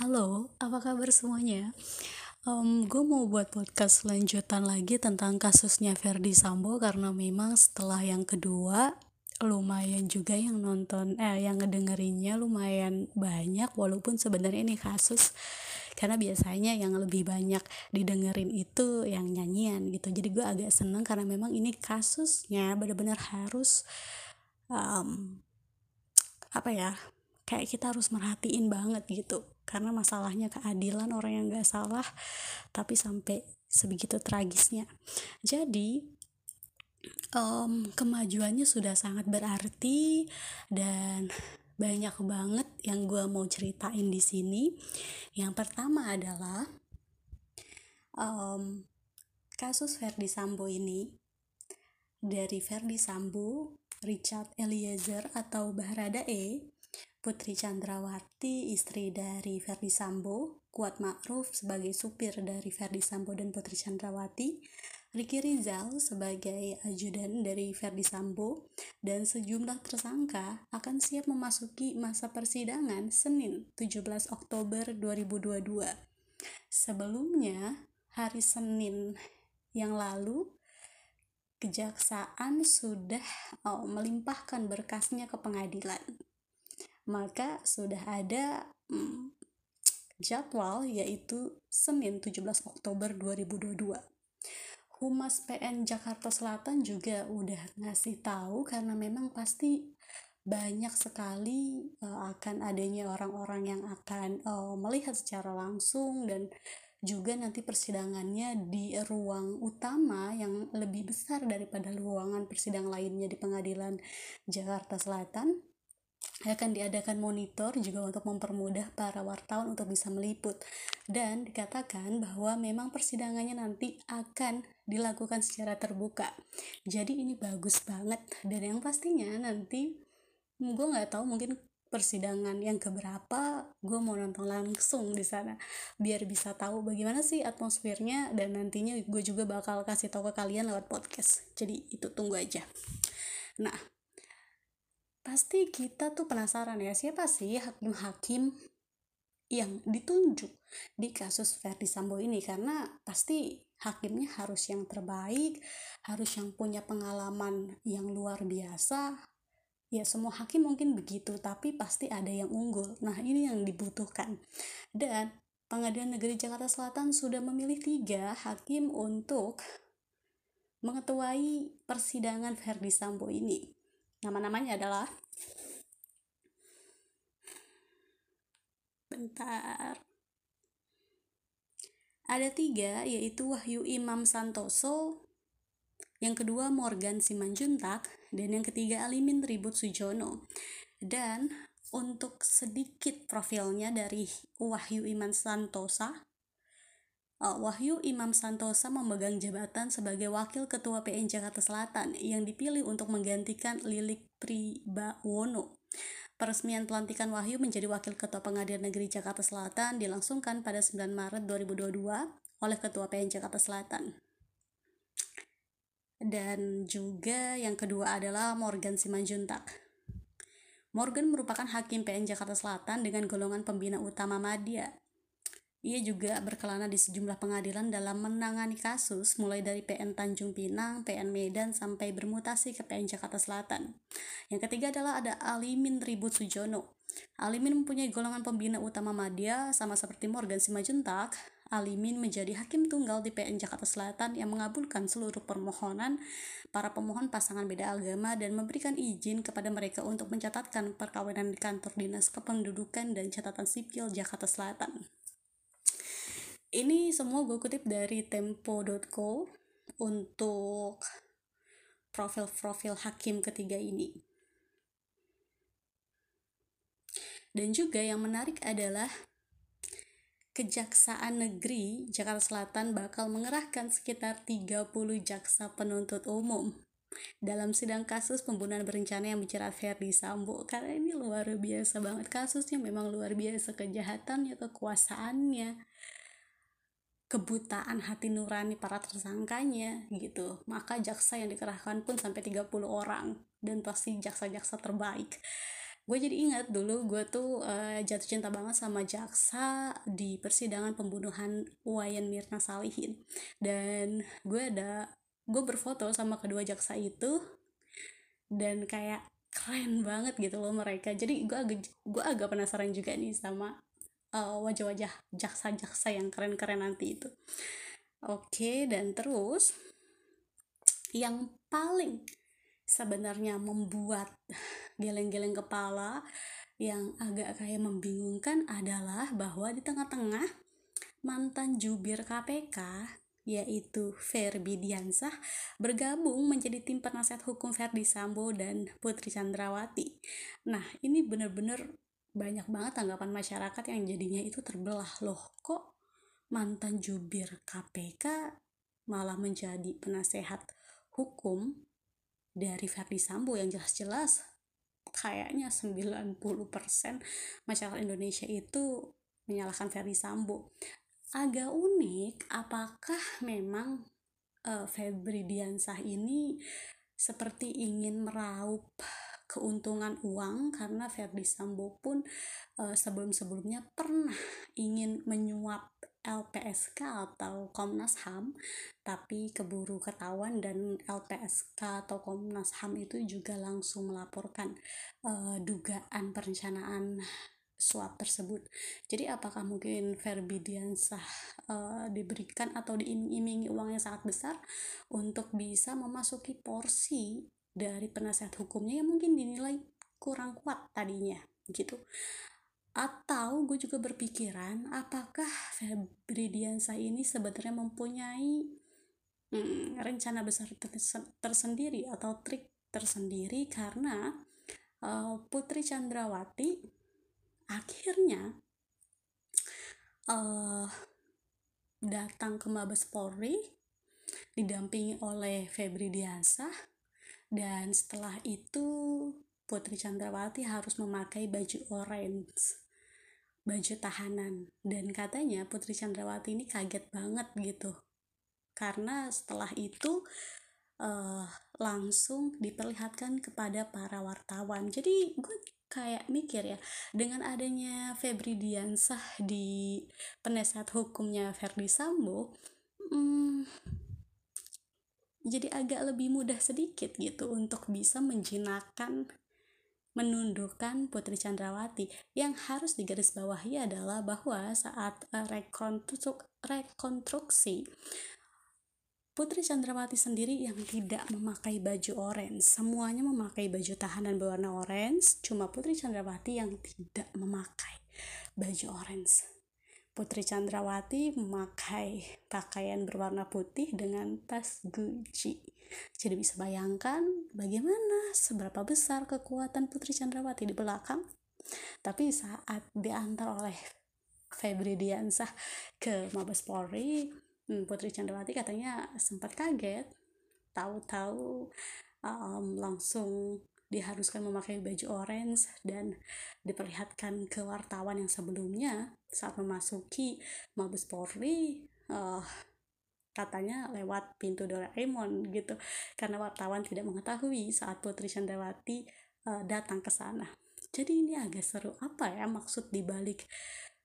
Halo, apa kabar semuanya? Um, gue mau buat podcast lanjutan lagi tentang kasusnya Verdi Sambo karena memang setelah yang kedua lumayan juga yang nonton eh yang ngedengerinnya lumayan banyak walaupun sebenarnya ini kasus karena biasanya yang lebih banyak didengerin itu yang nyanyian gitu jadi gue agak seneng karena memang ini kasusnya benar-benar harus um, apa ya kayak kita harus merhatiin banget gitu karena masalahnya keadilan orang yang gak salah tapi sampai sebegitu tragisnya. Jadi um, kemajuannya sudah sangat berarti dan banyak banget yang gue mau ceritain di sini. Yang pertama adalah um, kasus Verdi Sambo ini. Dari Verdi Sambo Richard Eliezer atau Baradae Putri Chandrawati, istri dari Ferdi Sambo, Kuat Ma'ruf sebagai supir dari Ferdi Sambo dan Putri Chandrawati, Ricky Rizal sebagai ajudan dari Ferdi Sambo, dan sejumlah tersangka akan siap memasuki masa persidangan Senin 17 Oktober 2022. Sebelumnya, hari Senin yang lalu, kejaksaan sudah oh, melimpahkan berkasnya ke pengadilan maka sudah ada hmm, jadwal yaitu Senin 17 Oktober 2022. Humas PN Jakarta Selatan juga udah ngasih tahu karena memang pasti banyak sekali uh, akan adanya orang-orang yang akan uh, melihat secara langsung dan juga nanti persidangannya di ruang utama yang lebih besar daripada ruangan persidangan lainnya di pengadilan Jakarta Selatan akan diadakan monitor juga untuk mempermudah para wartawan untuk bisa meliput. Dan dikatakan bahwa memang persidangannya nanti akan dilakukan secara terbuka. Jadi ini bagus banget. Dan yang pastinya nanti gue nggak tahu mungkin persidangan yang keberapa gue mau nonton langsung di sana biar bisa tahu bagaimana sih atmosfernya dan nantinya gue juga bakal kasih tahu ke kalian lewat podcast. Jadi itu tunggu aja. Nah pasti kita tuh penasaran ya siapa sih hakim-hakim yang ditunjuk di kasus Verdi Sambo ini karena pasti hakimnya harus yang terbaik, harus yang punya pengalaman yang luar biasa. Ya semua hakim mungkin begitu, tapi pasti ada yang unggul. Nah ini yang dibutuhkan. Dan Pengadilan Negeri Jakarta Selatan sudah memilih tiga hakim untuk mengetuai persidangan Verdi Sambo ini. Nama-namanya adalah Bentar. Ada tiga, yaitu Wahyu Imam Santoso, yang kedua Morgan Simanjuntak, dan yang ketiga Alimin Ribut Sujono. Dan untuk sedikit profilnya dari Wahyu Imam Santosa, Wahyu Imam Santosa memegang jabatan sebagai Wakil Ketua PN Jakarta Selatan yang dipilih untuk menggantikan Lilik Pribawono. Peresmian pelantikan Wahyu menjadi Wakil Ketua Pengadilan Negeri Jakarta Selatan dilangsungkan pada 9 Maret 2022 oleh Ketua PN Jakarta Selatan. Dan juga yang kedua adalah Morgan Simanjuntak. Morgan merupakan hakim PN Jakarta Selatan dengan golongan pembina utama Madya ia juga berkelana di sejumlah pengadilan dalam menangani kasus mulai dari PN Tanjung Pinang, PN Medan sampai bermutasi ke PN Jakarta Selatan. Yang ketiga adalah ada Alimin Ribut Sujono. Alimin mempunyai golongan pembina utama Madya sama seperti Morgan Simanjuntak. Alimin menjadi hakim tunggal di PN Jakarta Selatan yang mengabulkan seluruh permohonan para pemohon pasangan beda agama dan memberikan izin kepada mereka untuk mencatatkan perkawinan di kantor dinas kependudukan dan catatan sipil Jakarta Selatan ini semua gue kutip dari tempo.co untuk profil-profil hakim ketiga ini. Dan juga yang menarik adalah Kejaksaan Negeri Jakarta Selatan bakal mengerahkan sekitar 30 jaksa penuntut umum dalam sidang kasus pembunuhan berencana yang menjerat Ferdi Sambo karena ini luar biasa banget kasusnya memang luar biasa kejahatannya kekuasaannya kebutaan hati nurani para tersangkanya gitu. Maka jaksa yang dikerahkan pun sampai 30 orang. Dan pasti jaksa-jaksa terbaik. Gue jadi ingat dulu gue tuh uh, jatuh cinta banget sama jaksa di persidangan pembunuhan Wayan Mirna Salihin. Dan gue ada gue berfoto sama kedua jaksa itu. Dan kayak keren banget gitu loh mereka. Jadi gue agak gue agak penasaran juga nih sama uh, wajah-wajah jaksa-jaksa yang keren-keren nanti itu oke dan terus yang paling sebenarnya membuat geleng-geleng kepala yang agak kayak membingungkan adalah bahwa di tengah-tengah mantan jubir KPK yaitu Ferbi Diansah bergabung menjadi tim penasihat hukum Ferdi Sambo dan Putri Chandrawati. Nah, ini benar-benar banyak banget tanggapan masyarakat yang jadinya itu terbelah loh. Kok mantan jubir KPK malah menjadi penasehat hukum dari Verdi Sambo yang jelas-jelas kayaknya 90% masyarakat Indonesia itu menyalahkan Verdi Sambo. Agak unik, apakah memang uh, Febri Diansah ini seperti ingin meraup keuntungan uang karena Verdi Sambo pun uh, sebelum-sebelumnya pernah ingin menyuap LPSK atau Komnas HAM tapi keburu ketahuan dan LPSK atau Komnas HAM itu juga langsung melaporkan uh, dugaan perencanaan suap tersebut. Jadi apakah mungkin Verbi Diansah uh, diberikan atau diiming-imingi uang yang sangat besar untuk bisa memasuki porsi dari penasihat hukumnya yang mungkin dinilai kurang kuat tadinya gitu. Atau gue juga berpikiran apakah Febri Diansa ini sebenarnya mempunyai hmm, rencana besar tersendiri atau trik tersendiri karena uh, Putri Chandrawati akhirnya uh, datang ke Mabes Polri didampingi oleh Febri Diansa dan setelah itu Putri Chandrawati harus memakai baju orange baju tahanan. Dan katanya Putri Chandrawati ini kaget banget gitu. Karena setelah itu uh, langsung diperlihatkan kepada para wartawan. Jadi gue kayak mikir ya dengan adanya Febri Diansah di penasihat hukumnya Verdi Sambo hmm, jadi agak lebih mudah sedikit gitu untuk bisa menjinakkan menundukkan Putri Chandrawati. Yang harus digarisbawahi adalah bahwa saat rekonstruk rekonstruksi Putri Chandrawati sendiri yang tidak memakai baju orange. Semuanya memakai baju tahanan berwarna orange, cuma Putri Chandrawati yang tidak memakai baju orange. Putri Chandrawati memakai pakaian berwarna putih dengan tas Gucci. Jadi bisa bayangkan bagaimana seberapa besar kekuatan Putri Chandrawati di belakang. Tapi saat diantar oleh Febri Diansah ke Mabes Polri, hmm, Putri Chandrawati katanya sempat kaget, tahu-tahu um, langsung diharuskan memakai baju orange dan diperlihatkan ke wartawan yang sebelumnya saat memasuki Mabes Polri uh, katanya lewat pintu Doraemon gitu karena wartawan tidak mengetahui saat Putri Chandrawati uh, datang ke sana. Jadi ini agak seru apa ya maksud dibalik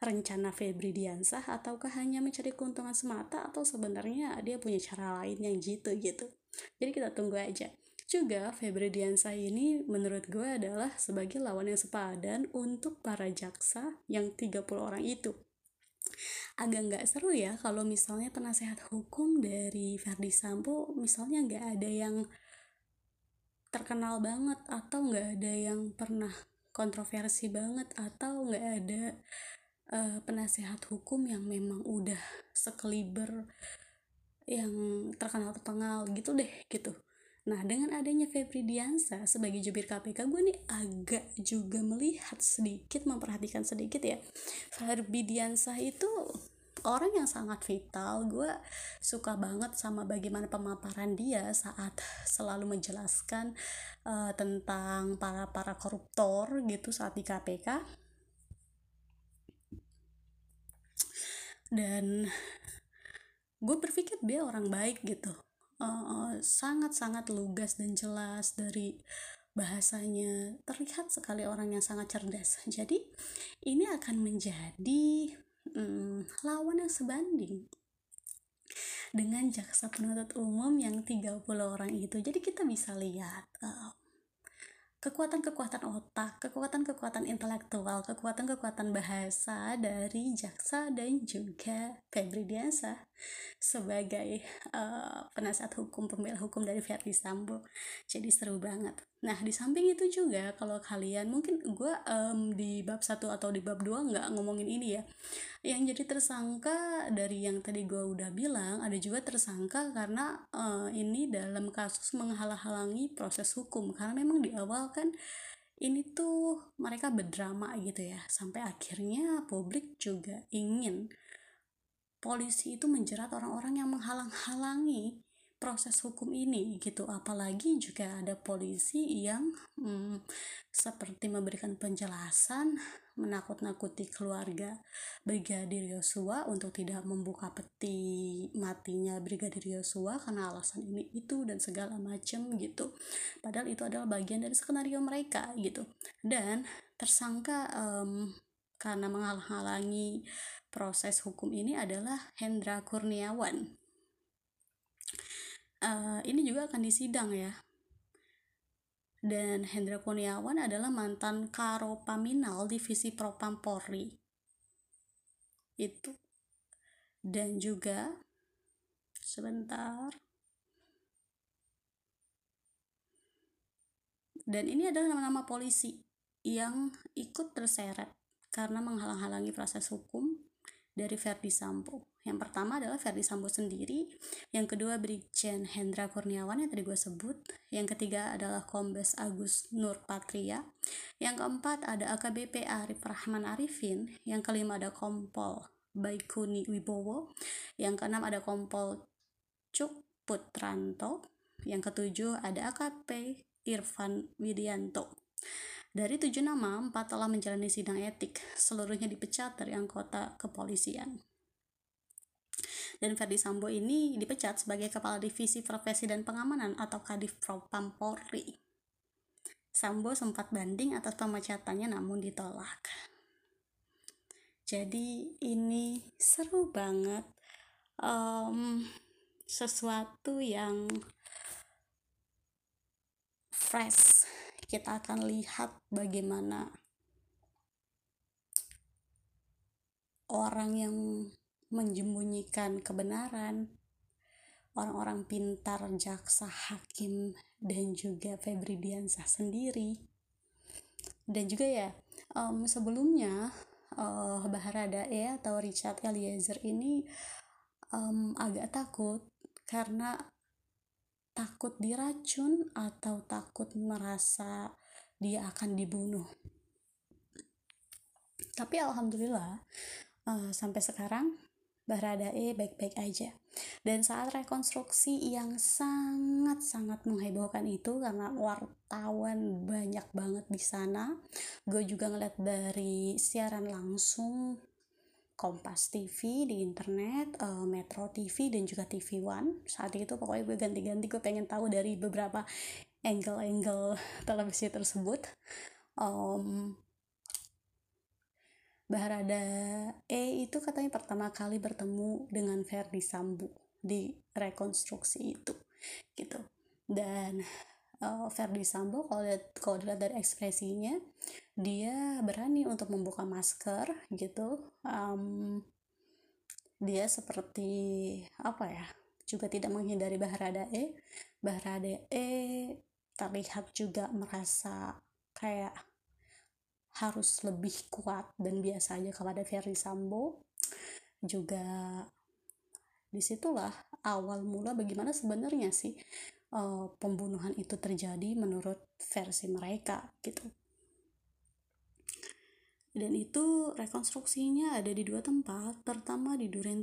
rencana Febri Diansah? Ataukah hanya mencari keuntungan semata atau sebenarnya dia punya cara lain yang jitu gitu? Jadi kita tunggu aja juga Febri Diansah ini menurut gue adalah sebagai lawan yang sepadan untuk para jaksa yang 30 orang itu. Agak nggak seru ya kalau misalnya penasehat hukum dari Verdi Sambo misalnya nggak ada yang terkenal banget atau nggak ada yang pernah kontroversi banget atau nggak ada uh, penasehat hukum yang memang udah sekeliber yang terkenal terkenal gitu deh gitu Nah, dengan adanya Febri Diansa sebagai jubir KPK, gue nih agak juga melihat sedikit, memperhatikan sedikit ya. Febri Diansa itu orang yang sangat vital. Gue suka banget sama bagaimana pemaparan dia saat selalu menjelaskan uh, tentang para para koruptor gitu saat di KPK. Dan gue berpikir dia orang baik gitu sangat-sangat uh, lugas dan jelas dari bahasanya. Terlihat sekali orang yang sangat cerdas. Jadi ini akan menjadi hmm, lawan yang sebanding dengan jaksa penuntut umum yang 30 orang itu. Jadi kita bisa lihat uh, kekuatan-kekuatan otak, kekuatan-kekuatan intelektual, kekuatan-kekuatan bahasa dari jaksa dan juga Febri Diansa sebagai uh, penasihat hukum pembela hukum dari Verdi Sambo. Jadi seru banget. Nah di samping itu juga kalau kalian mungkin gue um, di bab satu atau di bab dua nggak ngomongin ini ya. Yang jadi tersangka dari yang tadi gue udah bilang ada juga tersangka karena uh, ini dalam kasus menghalang-halangi proses hukum. Karena memang di awal kan ini tuh mereka berdrama gitu ya. Sampai akhirnya publik juga ingin polisi itu menjerat orang-orang yang menghalang-halangi proses hukum ini gitu. Apalagi juga ada polisi yang hmm, seperti memberikan penjelasan menakut-nakuti keluarga Brigadir Yosua untuk tidak membuka peti matinya Brigadir Yosua karena alasan ini itu dan segala macam gitu. Padahal itu adalah bagian dari skenario mereka gitu. Dan tersangka um, karena menghalang-halangi proses hukum ini adalah Hendra Kurniawan uh, ini juga akan disidang ya. Dan Hendra Kurniawan adalah mantan Karo Paminal Divisi Propam Polri. Itu. Dan juga sebentar. Dan ini adalah nama-nama polisi yang ikut terseret karena menghalang-halangi proses hukum dari Verdi Sambo yang pertama adalah Ferdi Sambo sendiri, yang kedua Brigjen Hendra Kurniawan yang tadi gue sebut, yang ketiga adalah Kombes Agus Nur Patria, yang keempat ada AKBP Arif Rahman Arifin, yang kelima ada Kompol Baikuni Wibowo, yang keenam ada Kompol Cuk Putranto, yang ketujuh ada AKP Irfan Widianto. Dari tujuh nama, empat telah menjalani sidang etik, seluruhnya dipecat dari anggota kepolisian dan Ferdi Sambo ini dipecat sebagai Kepala Divisi Profesi dan Pengamanan atau Kadif Propam Polri. Sambo sempat banding atas pemecatannya namun ditolak. Jadi ini seru banget um, sesuatu yang fresh. Kita akan lihat bagaimana orang yang menjembunyikan kebenaran. Orang-orang pintar jaksa hakim dan juga Febri Diansah sendiri. Dan juga ya um, sebelumnya uh, Baharadae atau Richard Eliezer ini um, agak takut karena takut diracun atau takut merasa dia akan dibunuh. Tapi alhamdulillah uh, sampai sekarang Baradae baik-baik aja. Dan saat rekonstruksi yang sangat-sangat menghebohkan itu karena wartawan banyak banget di sana, gue juga ngeliat dari siaran langsung Kompas TV di internet, uh, Metro TV dan juga TV One. Saat itu pokoknya gue ganti-ganti gue pengen tahu dari beberapa angle-angle televisi tersebut. Um, Baharada E itu katanya pertama kali bertemu dengan Ferdi Sambo di rekonstruksi itu gitu. Dan uh, Ferdi Sambo kalau lihat kalau dilihat dari ekspresinya dia berani untuk membuka masker gitu. Um, dia seperti apa ya juga tidak menghindari Baharada E. Baharada E terlihat juga merasa kayak harus lebih kuat dan biasa aja kepada Ferry Sambo. Juga di situlah awal mula bagaimana sebenarnya sih uh, pembunuhan itu terjadi menurut versi mereka gitu. Dan itu rekonstruksinya ada di dua tempat pertama di Duren